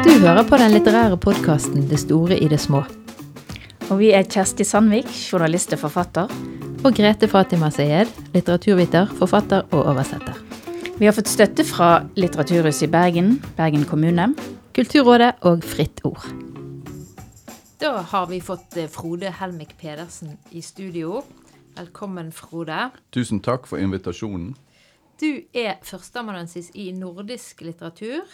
Du hører på den litterære podkasten Det store i det små. Og vi er Kjersti Sandvik, journalist og forfatter. Og Grete Fatima Sayed, litteraturviter, forfatter og oversetter. Vi har fått støtte fra Litteraturhuset i Bergen, Bergen kommune. Kulturrådet og Fritt Ord. Da har vi fått eh, Frode Helmik Pedersen i studio. Velkommen, Frode. Tusen takk for invitasjonen. Du er førsteamanuensis i nordisk litteratur.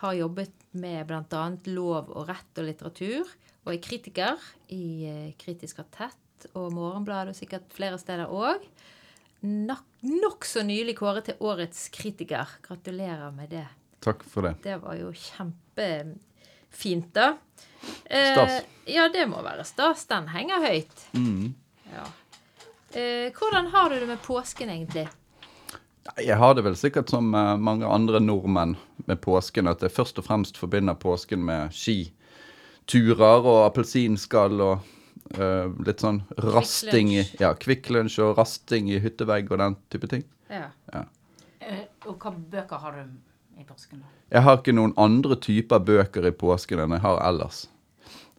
Har jobbet med bl.a. lov og rett og litteratur. Og er kritiker i eh, Kritisk kvartett og Morgenbladet og sikkert flere steder òg. Nokså nylig kåret til årets kritiker. Gratulerer med det. Takk for det. Det var jo kjempefint, da. Eh, Stas. ja, det må være stas. Den henger høyt. Mm. Ja. Eh, hvordan har du det med påsken, egentlig? Jeg har det vel sikkert som eh, mange andre nordmenn med påsken, at jeg først og fremst forbinder påsken med skiturer og appelsinskall og uh, litt sånn rasting i Ja, Kvikk Lunsj og rasting i hyttevegg og den type ting. Ja. ja. Og hva bøker har du i påsken, da? Jeg har ikke noen andre typer bøker i påsken enn jeg har ellers.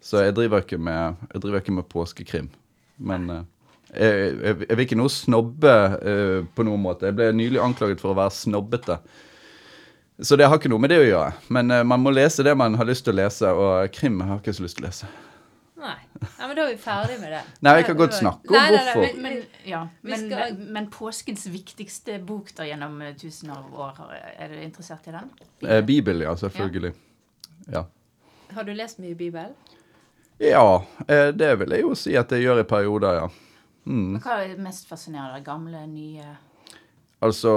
Så jeg driver ikke med, jeg driver ikke med påskekrim. Men eh, jeg, jeg, jeg vil ikke noe snobbe uh, på noen måte. Jeg ble nylig anklaget for å være snobbete. Så det har ikke noe med det å gjøre. Men uh, man må lese det man har lyst til å lese, og krim har ikke så lyst til å lese. Nei. Ja, men da er vi ferdig med det. Nei, vi kan godt snakke om Nei, nei, nei, hvorfor. men- Men, ja, men, skal- men påskens viktigste bok da gjennom eh, tusen av år, er du interessert i den? Eh, Bibel, ja, selvfølgelig. Ja. Har du lest mye Bibel? Ja, eh, det vil jeg jo si at jeg gjør i perioder, ja. Men Hva er det mest fascinerende? Gamle, nye Altså,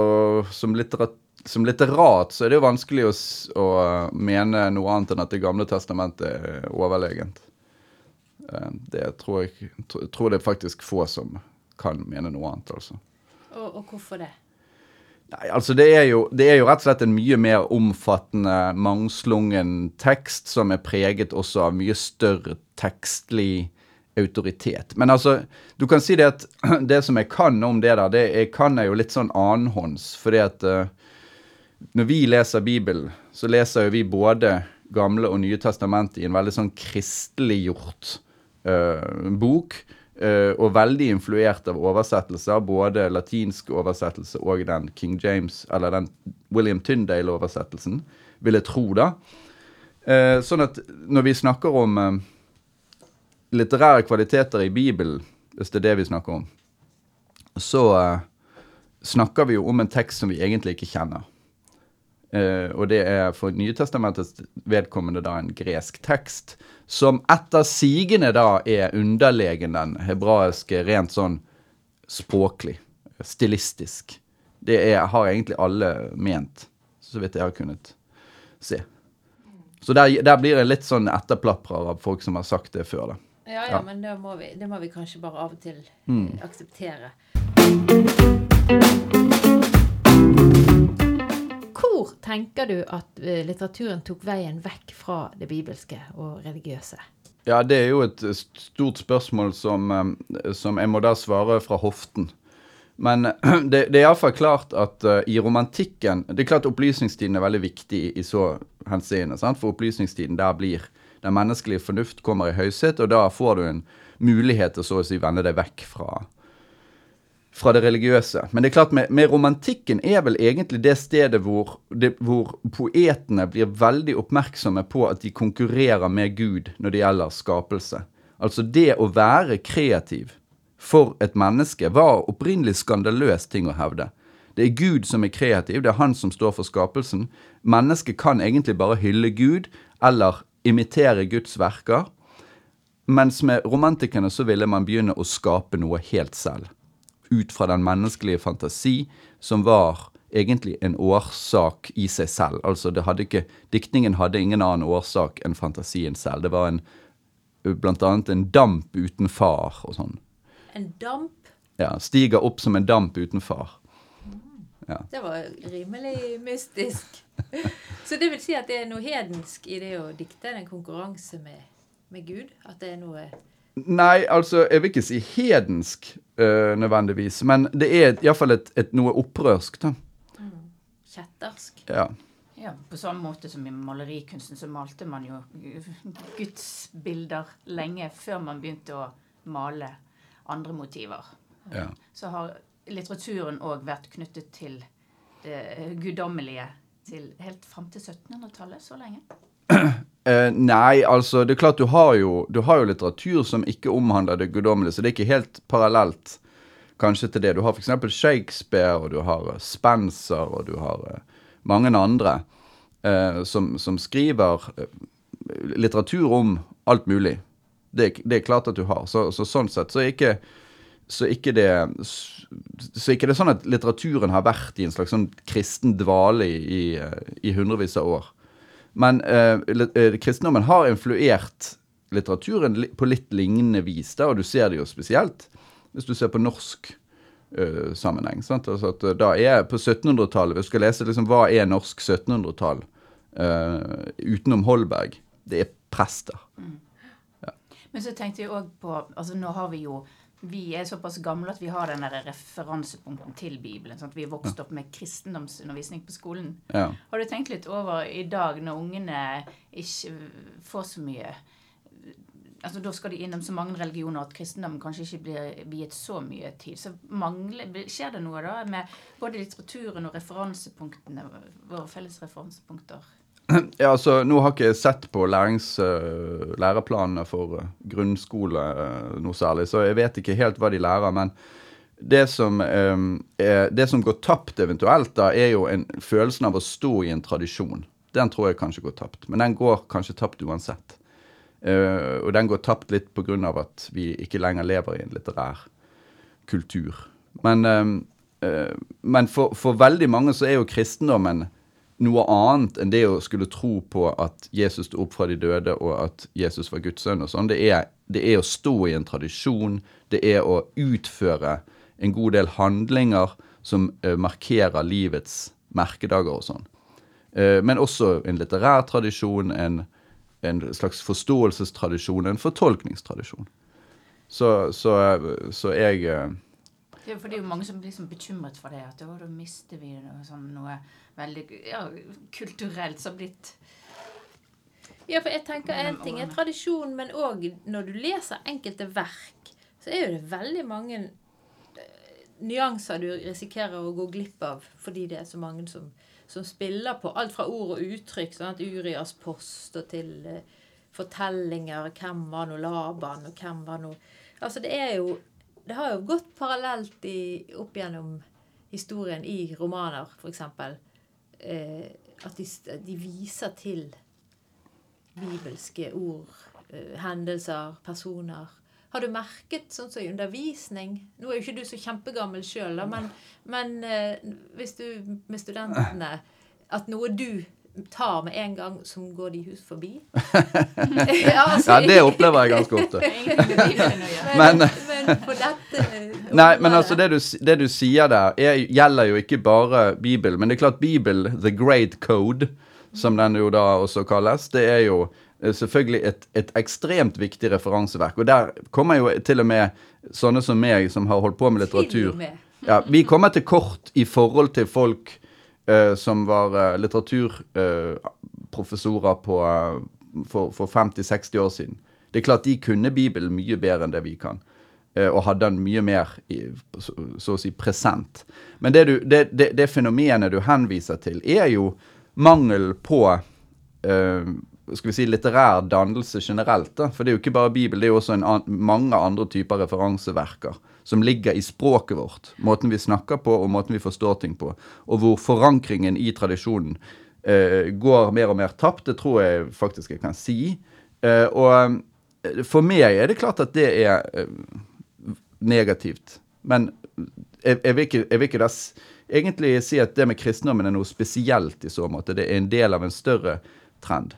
som, litterat, som litterat så er det jo vanskelig å, å eh, mene noe annet enn at Det gamle testamentet er overlegent. Eh, Det tror jeg tro- tror det er faktisk få som kan mene noe annet, altså. Og, og hvorfor det? Nei, altså det er, jo, det er jo rett og slett en mye mer omfattende, mangslungen tekst som er preget også av mye større tekstlig autoritet. Men altså, du kan si det at det som jeg kan om det der, det jeg kan jeg jo litt sånn annenhånds. Fordi at eh, når vi leser Bibelen, så leser jo vi både Gamle og Nye testamentet i en veldig sånn kristeliggjort uh, bok. Uh, og veldig influert av oversettelser, både latinsk oversettelse og den King James, eller den William Tyndale-oversettelsen, vil jeg tro, da. Uh, sånn at når vi snakker om eh, litterære kvaliteter i Bibelen, hvis det er det vi snakker om, så uh, snakker vi jo om en tekst som vi egentlig ikke kjenner. Uh, og det er for Nytestamentets vedkommende da en gresk tekst, som etter sigende da er underlegen den hebraiske rent sånn språklig, stilistisk. Det er, har egentlig alle ment, så vidt jeg har kunnet se. Så der, der blir det litt sånn etterplaprer av folk som har sagt det før, da. Ja, ja, Ja. men det må, vi, det må vi kanskje bare av og til Mm. akseptere. Hvor tenker du at eh, litteraturen tok veien vekk fra det bibelske og religiøse? Ja, det er jo et stort spørsmål som, eh, som jeg må da svare fra hoften. Men det, det er iallfall klart at uh, i romantikken Det er klart opplysningstiden er veldig viktig i, i så henseende. For opplysningstiden, der blir den menneskelige fornuft kommer i høyset, og da får du en mulighet til så å si vende deg vekk fra, fra det religiøse. Men det er klart, med, med romantikken er vel egentlig det stedet hvor, det, hvor poetene blir veldig oppmerksomme på at de konkurrerer med Gud når det gjelder skapelse. Altså det å være kreativ for et menneske var opprinnelig skandaløs ting å hevde. Det er Gud som er kreativ, det er han som står for skapelsen. Mennesket kan egentlig bare hylle Gud eller imitere Guds verker. Mens med romantikerne så ville man begynne å skape noe helt selv. Ut fra den menneskelige fantasi som var egentlig en årsak i seg selv. Altså det hadde ikke, Diktningen hadde ingen annen årsak enn fantasien selv. Det var en, blant annet en damp uten far og sånn. En damp? Ja, Stiger opp som en damp uten far. Det var rimelig mystisk. Så det vil si at det er noe hedensk i det å dikte? En konkurranse med, med Gud? At det er noe Nei, altså, jeg vil ikke si hedensk øh, nødvendigvis, men det er iallfall et, et noe opprørsk, da. kjettersk. Ja. Ja, På samme måte som i malerikunsten så malte man jo gudsbilder lenge før man begynte å male andre motiver. Ja. Så har litteraturen òg vært knyttet til det guddommelige til helt fram til 1700-tallet. Så lenge. Uh, nei, altså det er klart du har, jo, du har jo litteratur som ikke omhandler det guddommelige, så det er ikke helt parallelt kanskje til det. Du har f.eks. Shakespeare, og du har eh, Spencer, og du har uh, mange andre uh, som, som, skriver litteratur om alt mulig. Det, det, er klart at du har. Så, så sånn sett så er ikke så ikke det så ikke det sånn at litteraturen har vært i en slags sånn kristen dvale i, i hundrevis av år. Men eh, eh kristendommen har influert litteraturen på litt lignende vis, da, og du ser det jo spesielt hvis du ser på norsk eh, sammenheng. Altså at, da er På 1700-tallet, hvis du skal lese liksom, hva er norsk 1700-tall eh, utenom Holberg, det er prester. Mm. Ja. Men så tenkte jeg òg på altså Nå har vi jo vi er såpass gamle at vi har den referansepunkten til Bibelen. sånn at Vi er vokst opp med kristendomsundervisning på skolen. Ja. Har du tenkt litt over i dag, når ungene ikke får så mye altså Da skal de innom så mange religioner at kristendommen kanskje ikke blir viet så mye tid. Så mangler, Skjer det noe da med både litteraturen og referansepunktene, våre felles referansepunkter? Ja, altså, Nå har ikke jeg sett på lærings, uh, læreplanene for uh, grunnskole uh, noe særlig, så jeg vet ikke helt hva de lærer. Men det som, um, er, det som går tapt eventuelt, da, er jo en, følelsen av å stå i en tradisjon. Den tror jeg kanskje går tapt. Men den går kanskje tapt uansett. og den går tapt litt pga. at vi ikke lenger lever i en litterær kultur. Men, men for, for veldig mange så er jo kristendommen noe annet enn det å skulle tro på at Jesus sto opp fra de døde, og at Jesus var Guds sønn og sånn. Det, det, er å stå i en tradisjon. Det er å utføre en god del handlinger som uh, markerer livets merkedager og sånn. Uh, men også en litterær tradisjon, en, en, slags forståelsestradisjon, en fortolkningstradisjon. Så, så, så jeg uh, det, for det er jo mange som blir liksom bekymret for det. At da mister vi noe, sånn, noe veldig ja, kulturelt som har blitt Ja, for jeg tenker en ting er tradisjon, men òg når du leser enkelte verk, så er jo det veldig mange eh, nyanser du risikerer å gå glipp av fordi det er så mange som, som spiller på alt fra ord og uttrykk. sånn at Urias post og til uh, fortellinger. Hvem var nå Laban, og hvem var nå Altså, det er jo Det har jo gått parallelt i, opp gjennom historien i romaner, f.eks eh, at de, de, viser til bibelske ord, eh, hendelser, personer. Har du merket sånn som i undervisning Nå er jo ikke du så kjempegammel sjøl, men, men eh, hvis du med studentene At noe du tar med en gang, som går de hus forbi. ja, altså, ja, det opplever jeg ganske ofte. men, men for dette Nei, men altså det du, det du sier der, er, gjelder jo ikke bare Bibelen. Men det er klart Bibel, the great code, som den jo da også kalles, det er jo eh, selvfølgelig et, et, ekstremt viktig referanseverk. Og der kommer jo til og med sånne som meg, som har holdt på med litteratur ja, Vi kommer til kort i forhold til folk som var uh, litteraturprofessorer uh, for, for 50-60 år siden. Det er klart de kunne Bibelen mye bedre enn det vi kan. Eh, og hadde den mye mer så, å si present. Men det, du, det, det, det, fenomenet du henviser til, er jo mangel på uh, skal vi si, litterær dannelse generelt. Da. For det er jo ikke bare Bibel, det er jo også an, mange andre typer referanseverker som ligger i språket vårt. Måten vi snakker på, og måten vi forstår ting på. Og hvor forankringen i tradisjonen uh, går mer og mer tapt. Det tror jeg faktisk jeg kan si. Uh, og for meg er det klart at det er negativt. Men jeg, jeg, vil ikke, jeg, vil ikke, da egentlig si at det med kristendommen er noe spesielt i så måte. Det er en del av en større trend.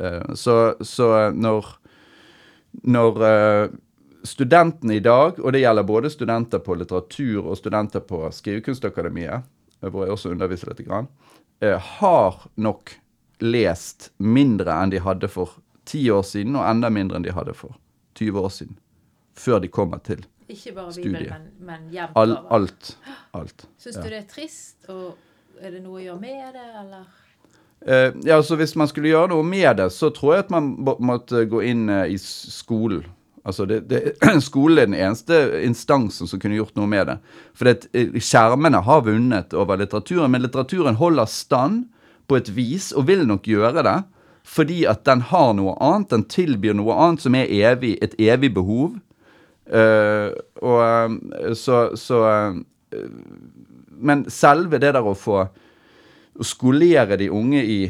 Uh, så, så, når, når studentene i dag, og det gjelder både studenter på litteratur og studenter på Skrivekunstakademiet, eh, hvor jeg også underviser litt, grann, uh, har nok lest mindre enn de hadde for ti år siden, og enda mindre enn de hadde for 20 år siden. Før de kommer til ikke bare Bibelen, men, men jevnt All, Alt. alt. Syns ja. du det er trist og er det noe å gjøre med det, eller? Eh, ja, så Hvis man skulle gjøre noe med det, så tror jeg at man måtte gå inn eh, i skolen. Altså det, det, Skolen er den eneste instansen som kunne gjort noe med det. For det, eh, skjermene har vunnet over litteraturen, men litteraturen holder stand på et vis, og vil nok gjøre det, fordi at den har noe annet. Den tilbyr noe annet som er evig, et evig behov. Uh, og eh, så, så uh, Men selve det der å få å skolere de unge i,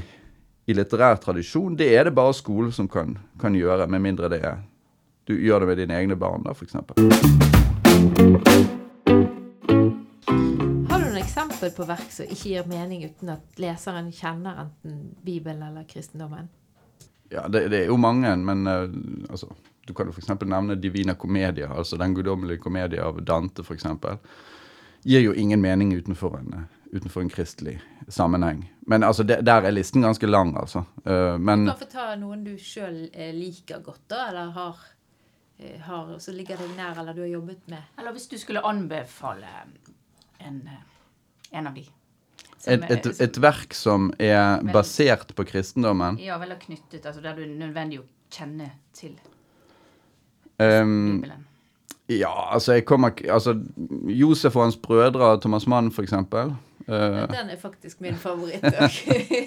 i litterær tradisjon, det er det bare skolen som kan, kan gjøre, med mindre det er du gjør det med dine egne barn, da, f.eks. Har du noen eksempel på verk som ikke gir mening uten at leseren kjenner enten Bibelen eller kristendommen? Ja, det, det er jo mange, men uh, altså, du kan jo f.eks. nevne Divina Comedia, altså Den guddommelige komedie av Dante, f.eks. Gir jo ingen mening utenfor en, eh, utenfor en kristelig sammenheng. Men altså, det, der er listen ganske lang, altså. Uh, men Du kan få ta noen du sjøl liker godt, da, eller har, har Så ligger deg nær, eller du har jobbet med. Eller hvis du skulle anbefale en, eh, en av de. Som et, et, et verk som er basert på kristendommen Ja, vel knyttet, altså der du er nødvendig å kjenne til um, Bibelen. Ja, altså jeg kommer Altså Josef og hans brødre, Thomas Mann f.eks. Uh, Den er faktisk min favoritt òg.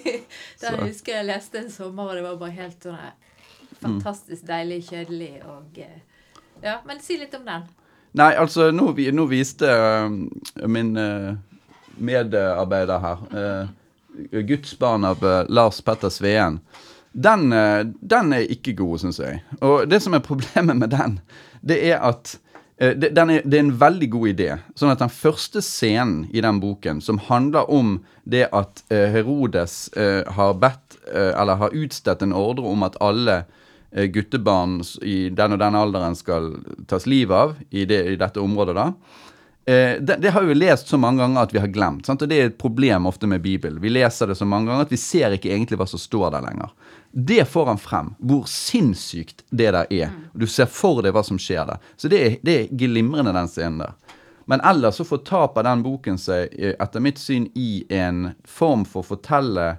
Så. Den husker jeg leste en sommer, og det var bare helt sånn eh, fantastisk deilig, kjedelig og eh, Ja, men si litt om den. nei, altså nå, nå viste uh, min uh, medarbeider her uh, Guds barn av Lars Petter Sveen. Den, den er ikke god, syns jeg. Og det som er problemet med den, det er at det, er, det er en veldig god idé. Sånn at den første scenen i den boken, som handler om det at Herodes har bedt, eller har utstedt en ordre om at alle guttebarn i den og den alderen skal tas livet av i, det, i dette området, da. Eh, det, det har vi lest så mange ganger at vi har glemt. Sant? Og Det er et problem ofte med Bibelen. Vi leser det så mange ganger at vi ser ikke egentlig hva som står der lenger. Det får han frem, hvor sinnssykt det der er. Du ser for deg hva som skjer der. Så det er, det er glimrende, den scenen der. Men ellers så fortaper den boken seg, eh, etter mitt syn, i en form for å som,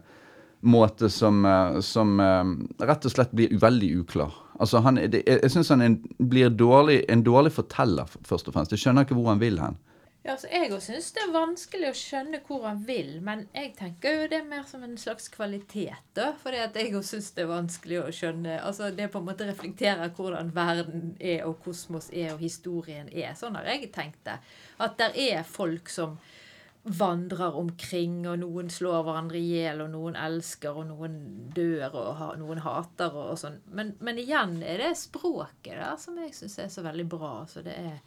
eh, som som, rett og slett blir veldig uklar. Altså han, det, jeg syns han blir dårlig, en dårlig forteller, først og fremst. Jeg skjønner ikke hvor han vil hen. Ja, altså Jeg òg syns det er vanskelig å skjønne hvor han vil, men jeg tenker jo det er mer som en slags kvalitet. da, Fordi at jeg òg syns det er vanskelig å skjønne altså Det på en måte reflekterer hvordan verden er, og kosmos er, og historien er. Sånn har jeg tenkt det. At der er folk som vandrer omkring, og noen slår hverandre i hjel, og noen elsker, og noen dør, og noen hater, og, sånn. Men, men igjen er det språket der som jeg syns er så veldig bra. Så det er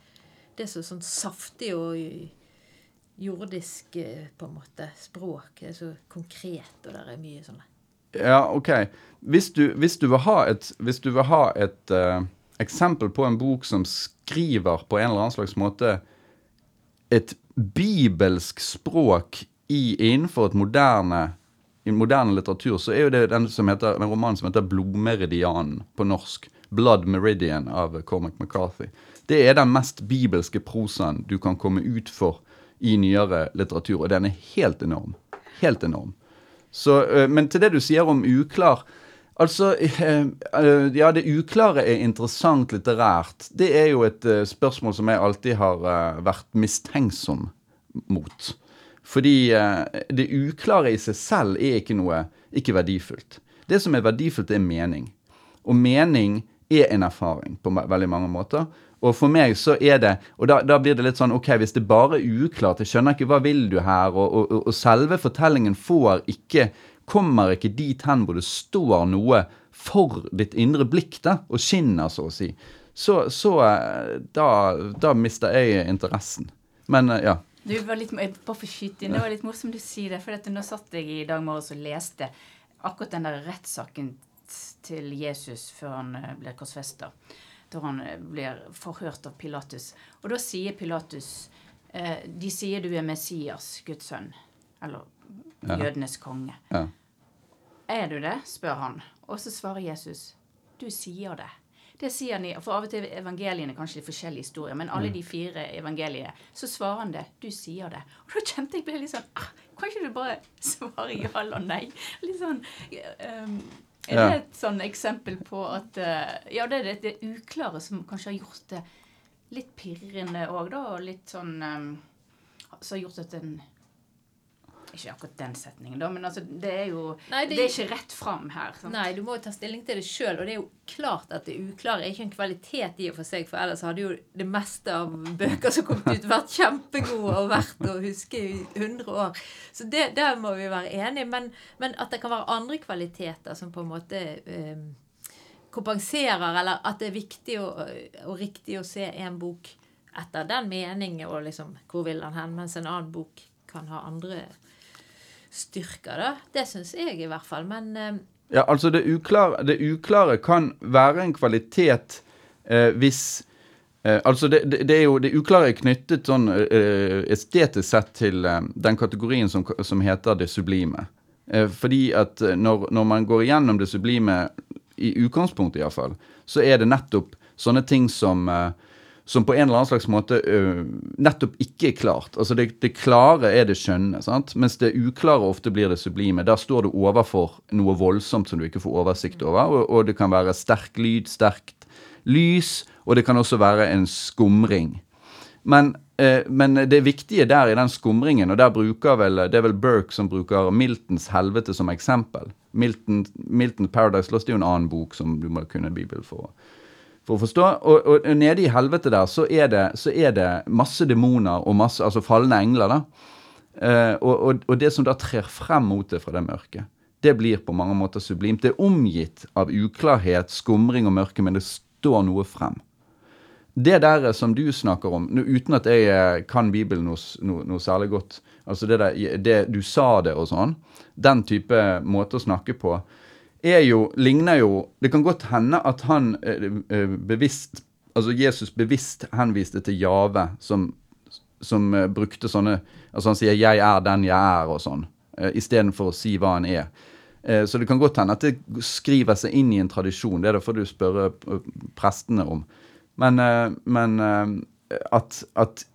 det er så sånn saftig og jordisk eh, på en måte språk. Det er så konkret, og der er mye sånn Ja, OK. Hvis du, hvis du vil ha et, hvis du vil ha et uh, eksempel på en bok som skriver på en eller annen slags måte et bibelsk språk i, innenfor et moderne i moderne litteratur, så er jo det den, som heter, den romanen som heter 'Blodmeridianen' på norsk. 'Blood Meridian' av Cormac McCarthy. Det er den mest bibelske prosaen du kan komme ut for i nyere litteratur, og den er helt enorm. Helt enorm. Så, øh, men til det du sier om uklar Altså, øh, øh, ja, det uklare er interessant litterært. Det er jo et øh, spørsmål som jeg alltid har vært mistenksom mot. Fordi det uklare i seg selv er ikke noe ikke verdifullt. Det som er verdifullt, er mening. Og mening er en erfaring på veldig mange måter. Og for meg så er det Og da, da blir det litt sånn OK, hvis det bare er uklart, jeg skjønner ikke hva vil du her, og, og, og selve fortellingen får ikke Kommer ikke dit hen hvor det står noe for ditt indre blikk, da, og skinner, så å si. Så, så eh, da, da mister jeg interessen. Men eh, ja. Du var litt, bare for skyte inn, Det var litt morsomt du sier det. For nå satt jeg i dag morges og leste akkurat den der rettssaken til Jesus før han eh, blir korsfesta. Da han blir forhørt av Pilatus. Og da sier Pilatus De sier du er Messias, Guds sønn. Eller Ja. jødenes konge. ja. Er du det? spør han. Og så svarer Jesus. Du sier det. det sier han i For av og til evangeliene kanskje litt forskjellige historier, men Mm. alle de fire evangeliene, så svarer han det. Du sier det. Og da kjente jeg ble litt sånn ah, Kan ikke du bare svare ja eller nei? Litt sånn um, Er det et sånn eksempel på at eh, Ja, det er det, det uklare som kanskje har gjort det litt pirrende òg, da, og litt sånn um, Som har gjort at en Ikke akkurat den setningen, da, men altså, det er jo Nei, det, det- er ikke rett fram her. sant? Nei, du må jo ta stilling til det sjøl. Og det er jo klart at det uklare er ikke en kvalitet i og for seg, for ellers hadde jo det meste av bøker som kom ut, vært kjempegode og verdt å huske i 100 år. Så det, der må vi være enige. Men, men at det kan være andre kvaliteter som på en måte um, kompenserer, eller at det er viktig og, og riktig å se en bok etter den meningen, og liksom hvor vil han hen, mens en annen bok kan ha andre styrker, da. Det syns jeg i hvert fall. Men eh, Ja, altså det uklare, det uklare kan være en kvalitet eh, hvis eh, Altså det, det, det er jo det uklare er knyttet sånn eh, estetisk sett til eh, den kategorien som, som heter det sublime. Fordi at når, når man går igjennom det sublime, i utgangspunktet iallfall, så er det nettopp sånne ting som eh, som på en eller annen slags måte uh, nettopp ikke er klart. Altså det, det klare er det skjønne, sant? mens det uklare ofte blir det sublime. Der står du overfor noe voldsomt som du ikke får oversikt over, og, og det kan være sterk lyd, sterkt lys, og det kan også være en skumring. Men, uh, men det viktige der i den skumringen, og der bruker vel, det er vel Burke som bruker Miltons helvete som eksempel. Milton, Milton Paradise Lost er jo en annen bok som du må kunne Bibelen for, for å forstå. Og, og nede i helvete der så er det, så er det masse demoner og masse, altså falne engler. da. Eh, og, og, og det som da trer frem mot det fra det mørket, det blir på mange måter sublimt. Det er omgitt av uklarhet, skumring og mørke, men det står noe frem. Det der som du snakker om, uten at jeg eh, kan Bibelen noe, noe, noe særlig godt Altså det der, det, du sa det og sånn, den type måte å snakke på, er jo, ligner jo Det kan godt hende at han eh, eh, bevisst Altså Jesus bevisst henviste til Jave, som, som eh, brukte sånne Altså han sier 'jeg er den jeg er', og sånn, istedenfor å si hva han er. Så det kan godt hende at det skriver seg inn i en tradisjon. Det er det får du spørre prestene om. Men, men at, at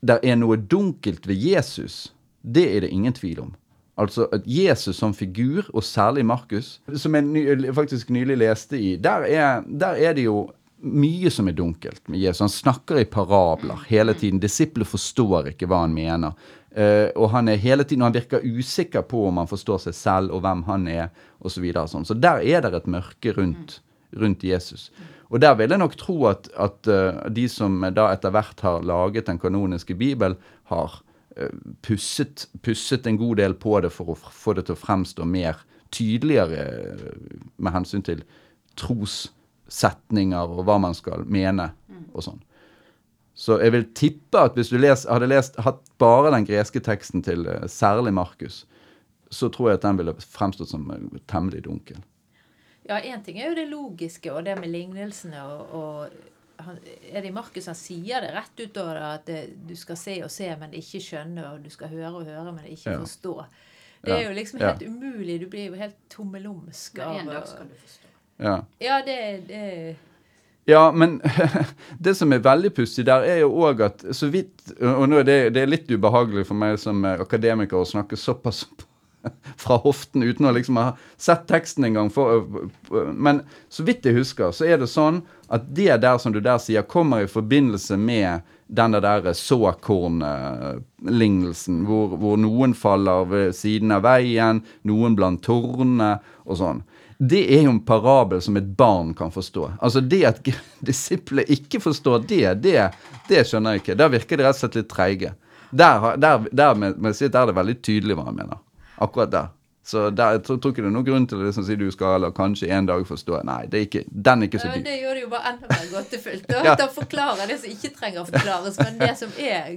det er noe dunkelt ved Jesus, det er det ingen tvil om. Altså at Jesus som figur, og særlig Markus, som jeg ny, faktisk nylig leste i, der er, der er det jo mye som er dunkelt med Jesus. Han snakker i parabler hele tiden. Disipler forstår ikke hva han mener. Uh, og han er hele tiden, og han virker usikker på om han forstår seg selv og hvem han er, osv. Så, videre, sånn. så der er det et mørke rundt, rundt Jesus. Og der vil jeg nok tro at, at uh, de som da etter hvert har laget den kanoniske bibel, har pusset, pusset en god del på det for å få det til å fremstå mer tydeligere eh, med hensyn til trossetninger og hva man skal mene og sånn. Så jeg vil tippe at hvis du les, hadde lest, hatt bare den greske teksten til eh, særlig Markus, så tror jeg at den ville fremstått som eh, temmelig dunkel. Ja, én ting er jo det logiske og det med lignelsene. og, og han, Er det i Markus han sier det rett utover det, at det, du skal se og se, men ikke skjønne, og du skal høre og høre, men ikke Ja. forstå. Det er jo liksom Ja. helt umulig. Du blir jo helt tommelumsk av en dag skal du forstå. Ja. Ja, det, det Ja, men det som er veldig pussig der, er jo òg at så vidt Og nå er det, det er litt ubehagelig for meg som eh, akademiker å snakke såpass fra hoften uten å liksom ha sett teksten en gang. Men så vidt jeg husker, så er det sånn at det der som du der sier, kommer i forbindelse med den der såkorn-lignelsen, hvor, hvor noen faller ved siden av veien, noen blant tornene og sånn. Det er jo en parabel som et barn kan forstå. Altså Det at disiplene ikke forstår det, det, det skjønner jeg ikke. Der virker de rett og slett litt treige. Der, der, der, der, med er det veldig tydelig hva han mener. Akkurat der. Så der, jeg tror, tror ikke det er noen grunn til å liksom si du skal eller kanskje en dag forstå. Nei, det er ikke, den er ikke så Ja, det gjør det jo bare enda mer gåtefullt. da. Ja. da forklarer det som ikke trenger å forklares, men det som er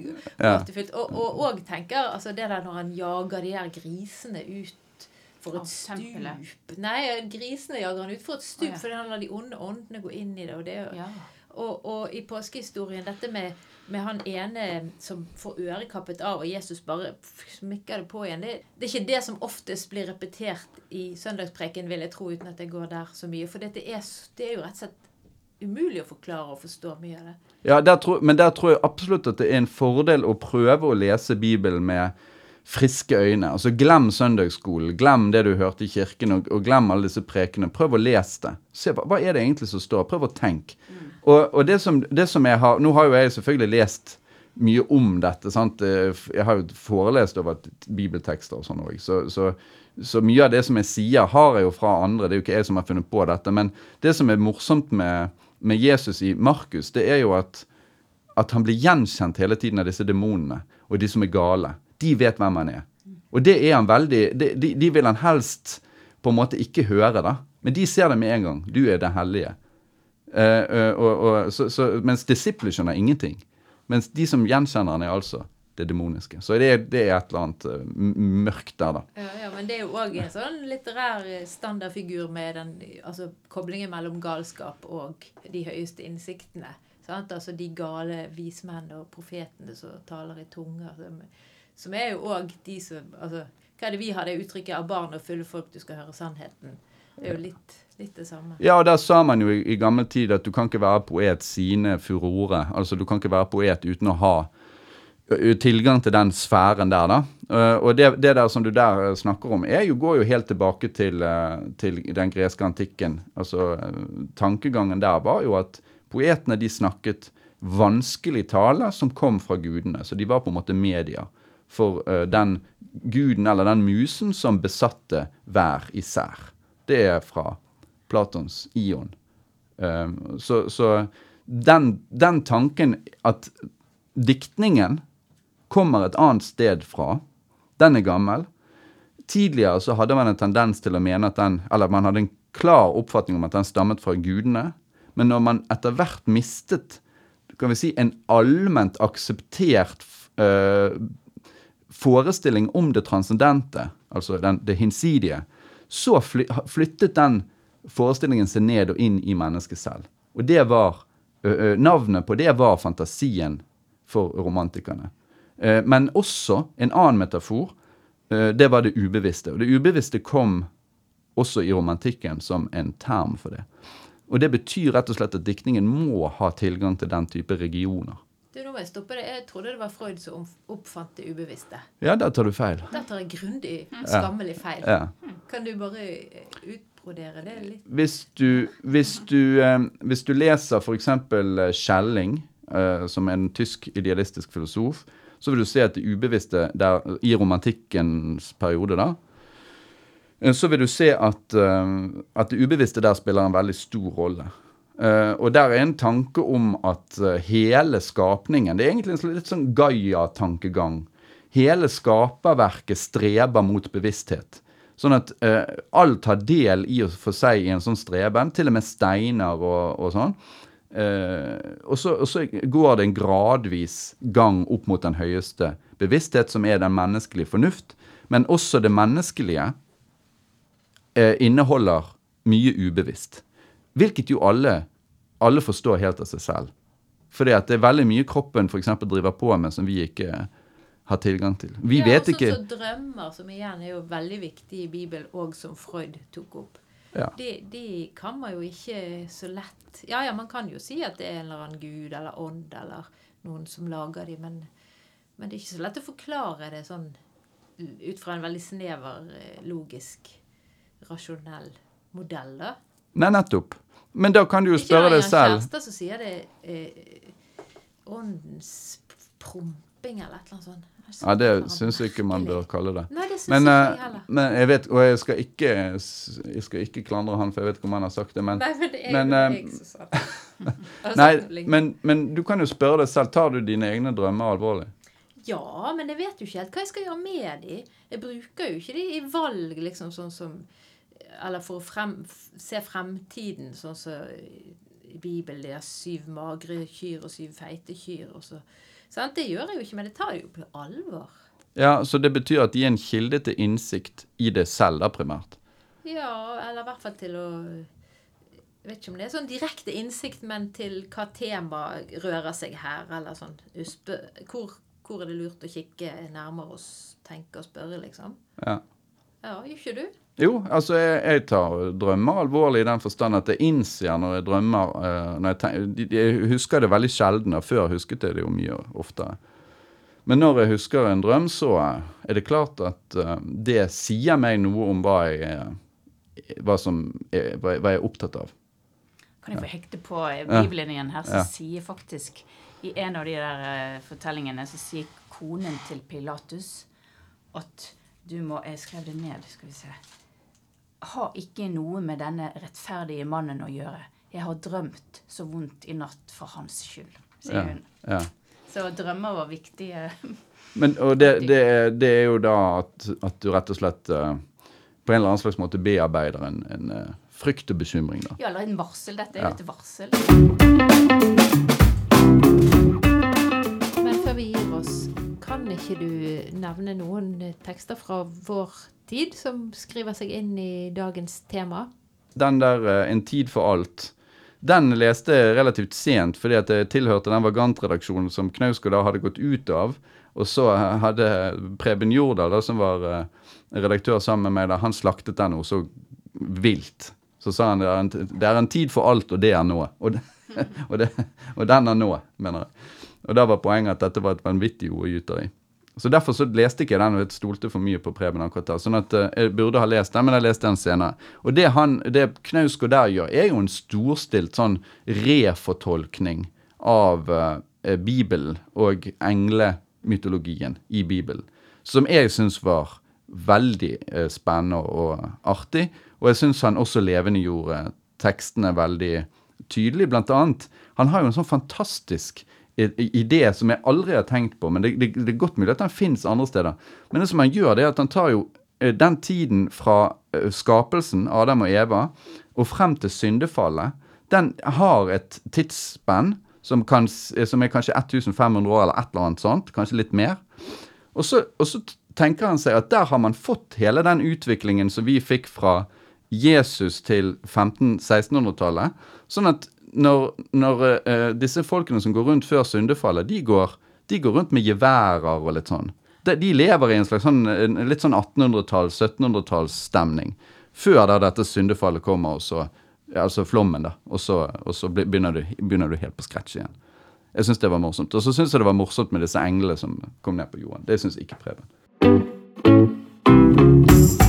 gåtefullt. Og, og, og tenker altså det der når han jager de her grisene ut for et stup Nei, grisene jager han ut for et stup, oh, ja. fordi han lar de onde åndene gå inn i det. Og, det, er jo- Ja. Og, og i påskehistorien, dette med, med han ene som får ørekappet av, og Jesus bare smykker det på igjen, det, det er ikke det som oftest blir repetert i søndagspreken, vil jeg tro, uten at jeg går der så mye. For dette er, det er jo rett og slett umulig å forklare og forstå mye av det. Ja, der tror, men der tror jeg absolutt at det er en fordel å prøve å lese Bibelen med friske øyne. Altså Glem søndagsskolen, glem det du hørte i kirken, og, og glem alle disse prekene. Prøv å lese det. Se, hva, hva er det egentlig som står? Prøv å tenke. Og, og det, som, det som jeg har Nå har jo jeg selvfølgelig lest mye om dette. sant? Eh, Jeg har jo forelest over bibeltekster og sånn òg. Så, så, så mye av det som jeg sier, har jeg jo fra andre. Det er jo ikke jeg som har funnet på dette. Men det som er morsomt med, med Jesus i Markus, det er jo at, at han blir gjenkjent hele tiden av disse demonene og de som er gale. De vet hvem han er. Og det er han veldig De, de, de vil han helst på en måte ikke høre, da. Men de ser det med en gang. Du er den hellige. Uh, uh, uh, so, så, mens disiplene skjønner ingenting. Mens de som gjenkjenner han, er altså det demoniske. Så det, er- det er et eller annet eh, mørkt der, da. Ja, ja, men det er jo òg en sånn litterær standardfigur med den altså, koblingen mellom galskap og de høyeste innsiktene. Sant? Altså de gale vismennene og profetene som taler i tunger. Som, som er jo òg de som altså, Hva er det vi har det uttrykket av barn og fulle folk, du skal høre sannheten. Det er jo litt, litt det samme. Ja, og der sa man jo i, i gammel tid at du kan ikke være poet sine furore. Altså du kan ikke være poet uten å ha tilgang til den sfæren der, da. Og det, det der som du der snakker om, jo, går jo helt tilbake til, til den greske antikken. Altså tankegangen der var jo at poetene de snakket vanskelig tale som kom fra gudene. Så de var på en måte medier for eh, den guden eller den musen som besatte hver især. Det er fra Platons Ion. Um, så så den, den tanken at diktningen kommer et annet sted fra, den er gammel. Tidligere så hadde man en tendens til å mene at den Eller man hadde en klar oppfatning om at den stammet fra gudene. Men når man etter hvert mistet kan vi si, en allment akseptert eh, forestilling om det transcendente, altså den, det hinsidige, så fly, flyttet den forestillingen seg ned og inn i mennesket selv. Og det var Navnet på det var fantasien for romantikerne. Men også en annen metafor, det var det ubevisste. Og det ubevisste kom også i romantikken som en term for det. Og det betyr rett og slett at diktningen må ha tilgang til den type regioner. Du, nå må jeg stoppe det. Jeg trodde det var Freud som om- oppfant det ubevisste. Ja, der tar du feil. Der tar jeg grundig, skammelig feil. Ja. Kan du bare eh, utbrodere det litt? Hvis du, hvis du, eh, hvis du leser f.eks. Schelling, eh, som er en tysk idealistisk filosof, så vil du se at det ubevisste der, i romantikkens periode, da, så vil du se at, at det ubevisste der spiller en veldig stor rolle. Eh, og der er en tanke om at uh, hele skapningen Det er egentlig en litt sånn Gaia-tankegang. Hele skaperverket streber mot bevissthet. Sånn at uh, alt har del i og for seg i en sånn streben, til og med steiner og, og sånn. Eh, og, så, og så går det en gradvis gang opp mot den høyeste bevissthet, som er den menneskelige fornuft. Men også det menneskelige eh, inneholder mye ubevisst. Hvilket jo alle, alle forstår helt av seg selv. Fordi at det er veldig mye kroppen for eksempel driver på med som vi ikke har tilgang til. Vi ja, vet også, ikke som drømmer, som igjen er jo veldig viktig i Bibelen, og som Freud tok opp. ja. De, de kan man jo ikke så lett Ja, ja, man kan jo si at det er en eller annen gud eller ånd eller noen som lager de, men, men det er ikke så lett å forklare det sånn ut fra en veldig snever, eh, logisk, rasjonell modell, da. Nei, nettopp. Men da kan du jo spørre det deg selv. Kjærestad som sier det eh, åndens promping eller et eller annet sånt. Ja, det syns jeg ikke man bør kalle det. Nei, det synes Men, ikke eh, jeg heller. men jeg vet, og jeg skal, ikke, jeg skal ikke klandre han, for jeg vet ikke om han har sagt det, men Nei, men det er men, jo eh, jeg som sa det. Nei, men, men du kan jo spørre deg selv. Tar du dine egne drømmer alvorlig? Ja, men jeg vet jo ikke helt hva jeg skal gjøre med de. Jeg bruker jo ikke de i valg, liksom sånn som Eller for å frem, se fremtiden, sånn som i Bibelen. det er syv magre kyr og syv feite kyr. Og så. Sant? Det gjør jeg jo ikke, men det tar jeg jo på alvor. Ja, Så det betyr at de er en kilde til innsikt i det selv, da, primært? Ja, eller i hvert fall til å Jeg vet ikke om det er sånn direkte innsikt, men til hva tema rører seg her, eller sånn uspe, hvor, hvor er det lurt å kikke nærmere og tenke og spørre, liksom? Ja. Ja, gjør ikke du? Jo, altså jeg, jeg tar drømmer alvorlig i den forstand at jeg innser når jeg drømmer eh, når jeg, tenker, jeg husker det veldig sjelden. Før husket jeg det jo mye oftere. Men når jeg husker en drøm, så er det klart at uh, det sier meg noe om hva jeg, hva som hva jeg er opptatt av. Kan jeg få hekte på bibelinjen her, så Ja. sier faktisk i en av de der eh, fortellingene så sier konen til Pilatus at du må Jeg skrev det ned, skal vi se. Ha ikke noe med denne rettferdige mannen å gjøre. Jeg har drømt så vondt i natt for hans skyld, sier Ja, hun. ja. Så drømmer var viktige. Men, og det, det, er- det er jo da at, at du rett og slett eh, på en eller annen slags måte bearbeider en, en eh, frykt og bekymring. da. Ja, eller en varsel. Dette er Ja. et varsel. Men før vi gir oss, kan ikke du nevne noen tekster fra vår tid som skriver seg inn i dagens tema? Den der eh, En tid for alt, den leste jeg relativt sent fordi at jeg tilhørte den Vagant-redaksjonen som Knausgård da hadde gått ut av. Og så hadde Preben Jordal, da, som var eh, redaktør sammen med meg, da, han slaktet den noe så vilt. Så sa han det er en, tid for alt, og det er nå. Og, og, og den er nå, mener jeg. Og da var poenget at dette var et vanvittig ordgyteri. Så derfor så leste ikke jeg den og stolte for mye på Preben akkurat da. Sånn at eh, jeg burde ha lest den, men jeg leste den senere. Og det, han, det Knausgård der gjør, er jo en storstilt sånn refortolkning av eh, Bibelen og englemytologien i Bibelen. Som jeg syns var veldig eh, spennende og artig. Og jeg syns han også levendegjorde tekstene veldig tydelig. Blant annet, han har jo en sånn fantastisk idé som jeg aldri har tenkt på, men det, det, det er godt mulig at den fins andre steder. Men det som han gjør, det er at han tar jo eh, den tiden fra eh, skapelsen, Adam og Eva, og frem til syndefallet, den har et tidsspenn som, kan, som er kanskje 1500 år eller et eller annet sånt, kanskje litt mer. Og så, og så tenker han seg at der har man fått hele den utviklingen som vi fikk fra Jesus til 1500-1600-tallet. Sånn at når, når uh, disse folkene som går rundt før syndefallet, de går, de går rundt med geværer og litt sånn. De, de lever i en slags sånn, en, litt sånn 1800-talls, 1700-tallsstemning. Før da dette syndefallet kommer, og så, altså flommen, da. Og så, og så begynner, du, begynner du helt på scratch igjen. Jeg syns det var morsomt. Og så syns jeg det var morsomt med disse englene som kom ned på jorden. Det syns ikke Preben.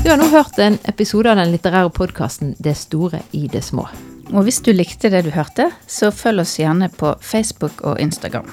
Du har nå hørt en episode av den litterære podkasten 'Det store i det små'. Og hvis du likte det du hørte, så følg oss gjerne på Facebook og Instagram.